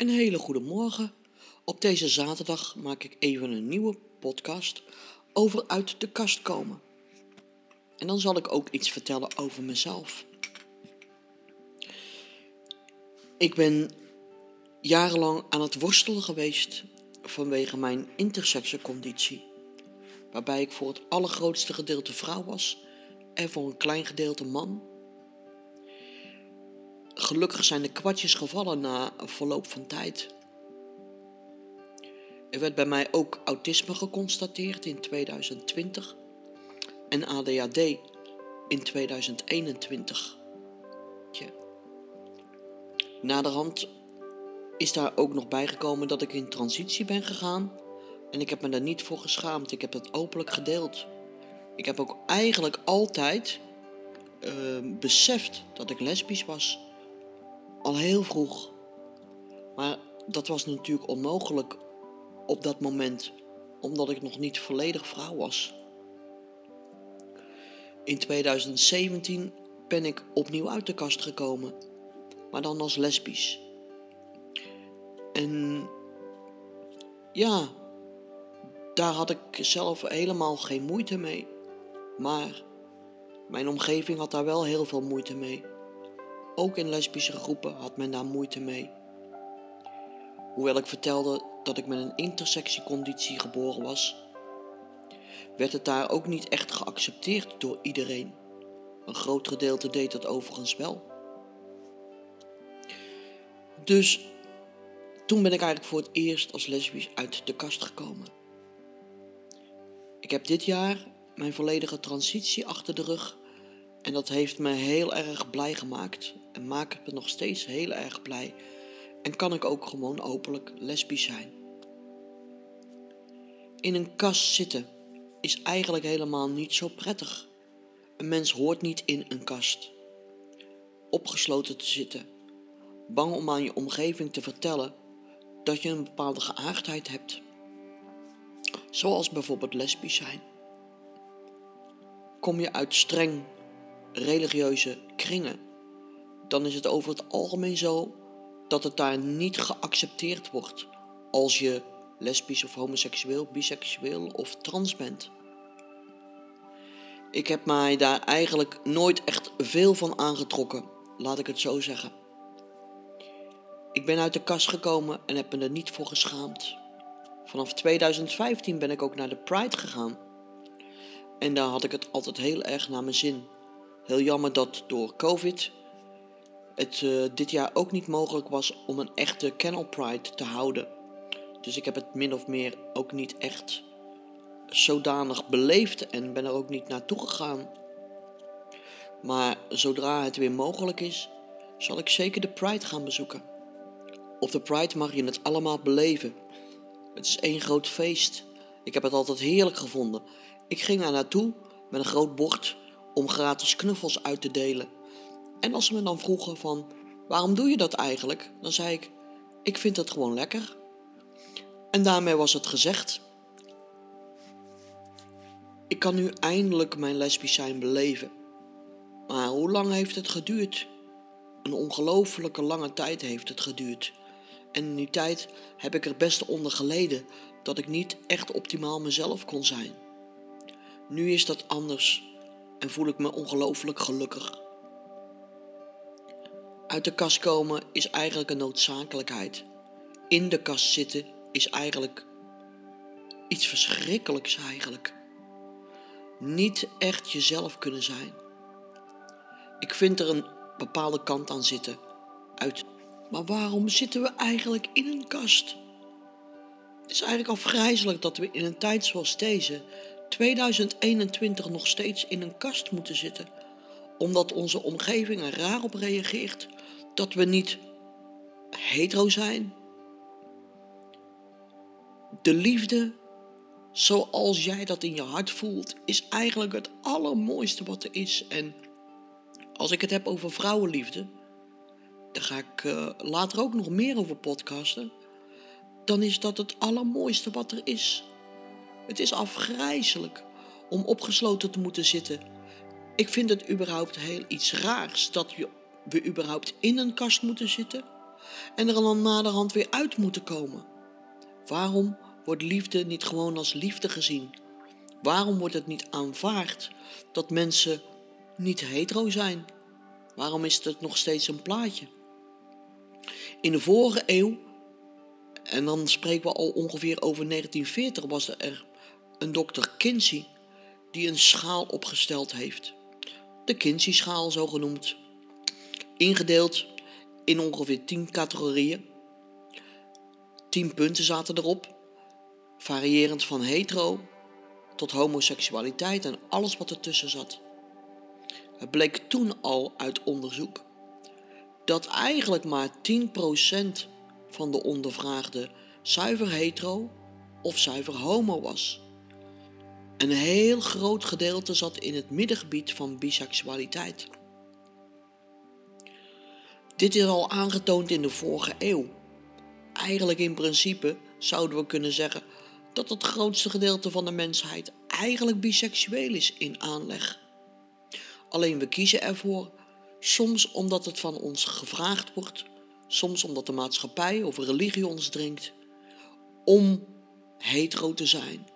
Een hele goede morgen. Op deze zaterdag maak ik even een nieuwe podcast over uit de kast komen. En dan zal ik ook iets vertellen over mezelf. Ik ben jarenlang aan het worstelen geweest vanwege mijn intersexconditie, waarbij ik voor het allergrootste gedeelte vrouw was en voor een klein gedeelte man. Gelukkig zijn de kwartjes gevallen na verloop van tijd. Er werd bij mij ook autisme geconstateerd in 2020 en ADHD in 2021. Tja. Naderhand is daar ook nog bijgekomen dat ik in transitie ben gegaan en ik heb me daar niet voor geschaamd. Ik heb het openlijk gedeeld. Ik heb ook eigenlijk altijd uh, beseft dat ik lesbisch was. Al heel vroeg. Maar dat was natuurlijk onmogelijk op dat moment, omdat ik nog niet volledig vrouw was. In 2017 ben ik opnieuw uit de kast gekomen, maar dan als lesbisch. En ja, daar had ik zelf helemaal geen moeite mee. Maar mijn omgeving had daar wel heel veel moeite mee. Ook in lesbische groepen had men daar moeite mee. Hoewel ik vertelde dat ik met een intersectieconditie geboren was, werd het daar ook niet echt geaccepteerd door iedereen. Een groot gedeelte deed dat overigens wel. Dus toen ben ik eigenlijk voor het eerst als lesbisch uit de kast gekomen. Ik heb dit jaar mijn volledige transitie achter de rug en dat heeft me heel erg blij gemaakt en maakt me nog steeds heel erg blij. En kan ik ook gewoon openlijk lesbisch zijn. In een kast zitten is eigenlijk helemaal niet zo prettig. Een mens hoort niet in een kast. Opgesloten te zitten, bang om aan je omgeving te vertellen dat je een bepaalde geaardheid hebt. Zoals bijvoorbeeld lesbisch zijn. Kom je uit streng religieuze kringen, dan is het over het algemeen zo dat het daar niet geaccepteerd wordt als je lesbisch of homoseksueel, biseksueel of trans bent. Ik heb mij daar eigenlijk nooit echt veel van aangetrokken, laat ik het zo zeggen. Ik ben uit de kast gekomen en heb me er niet voor geschaamd. Vanaf 2015 ben ik ook naar de Pride gegaan. En daar had ik het altijd heel erg naar mijn zin. Heel jammer dat door COVID het uh, dit jaar ook niet mogelijk was om een echte Kennel Pride te houden. Dus ik heb het min of meer ook niet echt zodanig beleefd en ben er ook niet naartoe gegaan. Maar zodra het weer mogelijk is, zal ik zeker de Pride gaan bezoeken. Op de Pride mag je het allemaal beleven. Het is één groot feest. Ik heb het altijd heerlijk gevonden. Ik ging er naartoe met een groot bord om gratis knuffels uit te delen. En als ze me dan vroegen van waarom doe je dat eigenlijk? Dan zei ik, ik vind het gewoon lekker. En daarmee was het gezegd. Ik kan nu eindelijk mijn lesbisch zijn beleven. Maar hoe lang heeft het geduurd? Een ongelofelijke lange tijd heeft het geduurd. En in die tijd heb ik er best onder geleden dat ik niet echt optimaal mezelf kon zijn. Nu is dat anders en voel ik me ongelooflijk gelukkig. Uit de kast komen is eigenlijk een noodzakelijkheid. In de kast zitten is eigenlijk iets verschrikkelijks eigenlijk. Niet echt jezelf kunnen zijn. Ik vind er een bepaalde kant aan zitten. Uit. Maar waarom zitten we eigenlijk in een kast? Het is eigenlijk afgrijzelijk dat we in een tijd zoals deze, 2021, nog steeds in een kast moeten zitten. Omdat onze omgeving er raar op reageert dat we niet hetero zijn. De liefde, zoals jij dat in je hart voelt, is eigenlijk het allermooiste wat er is. En als ik het heb over vrouwenliefde, daar ga ik uh, later ook nog meer over podcasten. Dan is dat het allermooiste wat er is. Het is afgrijzelijk om opgesloten te moeten zitten. Ik vind het überhaupt heel iets raars dat we überhaupt in een kast moeten zitten. en er dan naderhand weer uit moeten komen? Waarom wordt liefde niet gewoon als liefde gezien? Waarom wordt het niet aanvaard dat mensen niet hetero zijn? Waarom is het nog steeds een plaatje? In de vorige eeuw, en dan spreken we al ongeveer over 1940, was er een dokter Kinsey die een schaal opgesteld heeft. De Kinsey-schaal, zo genoemd. Ingedeeld in ongeveer 10 categorieën. 10 punten zaten erop, variërend van hetero tot homoseksualiteit en alles wat ertussen zat. Het bleek toen al uit onderzoek dat eigenlijk maar 10% van de ondervraagden zuiver hetero of zuiver homo was. Een heel groot gedeelte zat in het middengebied van biseksualiteit. Dit is al aangetoond in de vorige eeuw. Eigenlijk in principe zouden we kunnen zeggen dat het grootste gedeelte van de mensheid eigenlijk biseksueel is in aanleg. Alleen we kiezen ervoor, soms omdat het van ons gevraagd wordt, soms omdat de maatschappij of religie ons dringt, om hetero te zijn.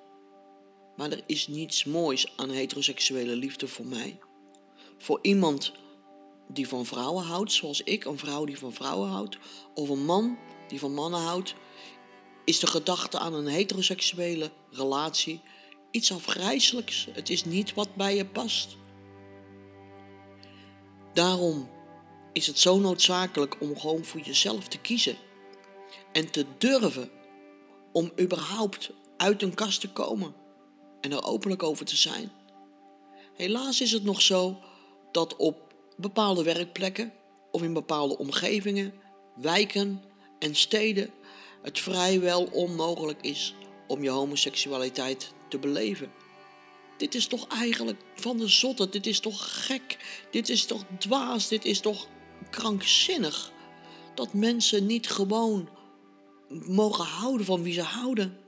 Maar er is niets moois aan heteroseksuele liefde voor mij. Voor iemand die van vrouwen houdt, zoals ik, een vrouw die van vrouwen houdt, of een man die van mannen houdt, is de gedachte aan een heteroseksuele relatie iets afgrijzelijks. Het is niet wat bij je past. Daarom is het zo noodzakelijk om gewoon voor jezelf te kiezen en te durven om überhaupt uit een kast te komen en er openlijk over te zijn. Helaas is het nog zo dat op bepaalde werkplekken of in bepaalde omgevingen, wijken en steden het vrijwel onmogelijk is om je homoseksualiteit te beleven. Dit is toch eigenlijk van de zotte, dit is toch gek, dit is toch dwaas, dit is toch krankzinnig. Dat mensen niet gewoon mogen houden van wie ze houden.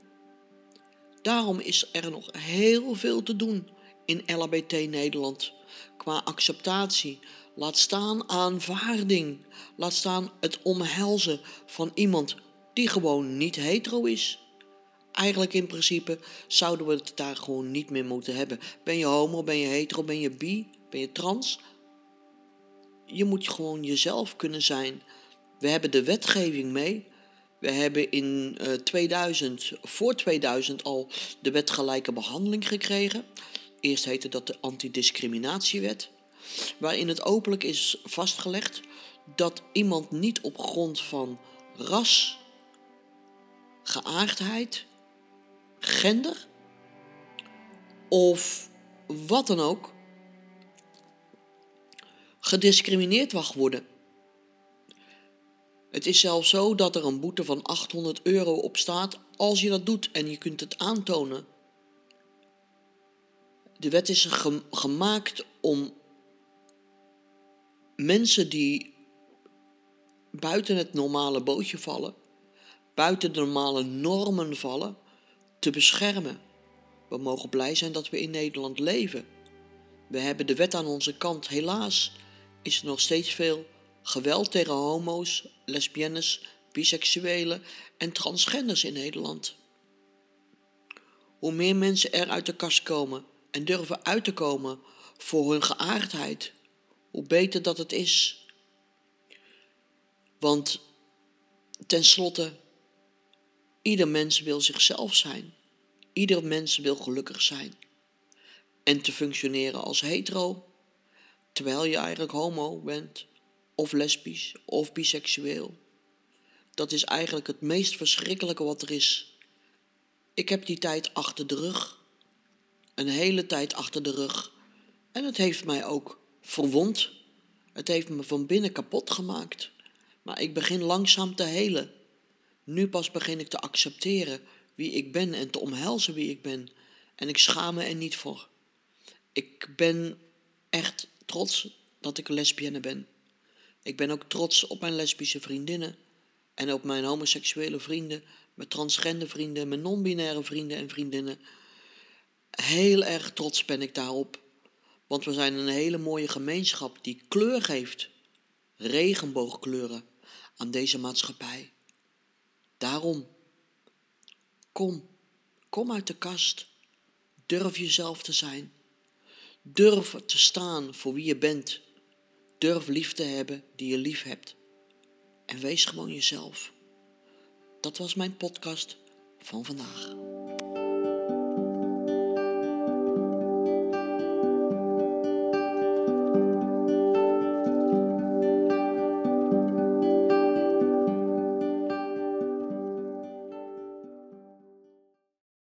Daarom is er nog heel veel te doen in LHBT Nederland qua acceptatie. Laat staan aanvaarding. Laat staan het omhelzen van iemand die gewoon niet hetero is. Eigenlijk in principe zouden we het daar gewoon niet meer moeten hebben. Ben je homo, ben je hetero, ben je bi, ben je trans? Je moet gewoon jezelf kunnen zijn. We hebben de wetgeving mee. We hebben in 2000, eh, voor 2000 al de wet gelijke behandeling gekregen. Eerst heette dat de antidiscriminatiewet, waarin het openlijk is vastgelegd dat iemand niet op grond van ras, geaardheid, gender of wat dan ook gediscrimineerd mag worden. Het is zelfs zo dat er een boete van 800 euro op staat als je dat doet en je kunt het aantonen. De wet is gemaakt om mensen die buiten het normale bootje vallen, buiten de normale normen vallen, te beschermen. We mogen blij zijn dat we in Nederland leven. We hebben de wet aan onze kant. Helaas is er nog steeds veel geweld tegen homo's, lesbiennes, biseksuelen en transgenders in Nederland. Hoe meer mensen er uit de kast komen en durven uit te komen voor hun geaardheid, hoe beter dat het is. Want tenslotte, ieder mens wil zichzelf zijn. Ieder mens wil gelukkig zijn. En te functioneren als hetero, terwijl je eigenlijk homo bent of lesbisch of biseksueel. Dat is eigenlijk het meest verschrikkelijke wat er is. Ik heb die tijd achter de rug. Een hele tijd achter de rug. En het heeft mij ook verwond. Het heeft me van binnen kapot gemaakt. Maar ik begin langzaam te helen. Nu pas begin ik te accepteren wie ik ben en te omhelzen wie ik ben. En ik schaam me er niet voor. Ik ben echt trots dat ik lesbienne ben. Ik ben ook trots op mijn lesbische vriendinnen en op mijn homoseksuele vrienden, mijn transgender vrienden, mijn non-binaire vrienden en vriendinnen. Heel erg trots ben ik daarop, want we zijn een hele mooie gemeenschap die kleur geeft. Regenboogkleuren. aan deze maatschappij. Daarom, kom, kom uit de kast. Durf jezelf te zijn. Durf te staan voor wie je bent. Durf lief te hebben die je lief hebt. En wees gewoon jezelf. Dat was mijn podcast van vandaag.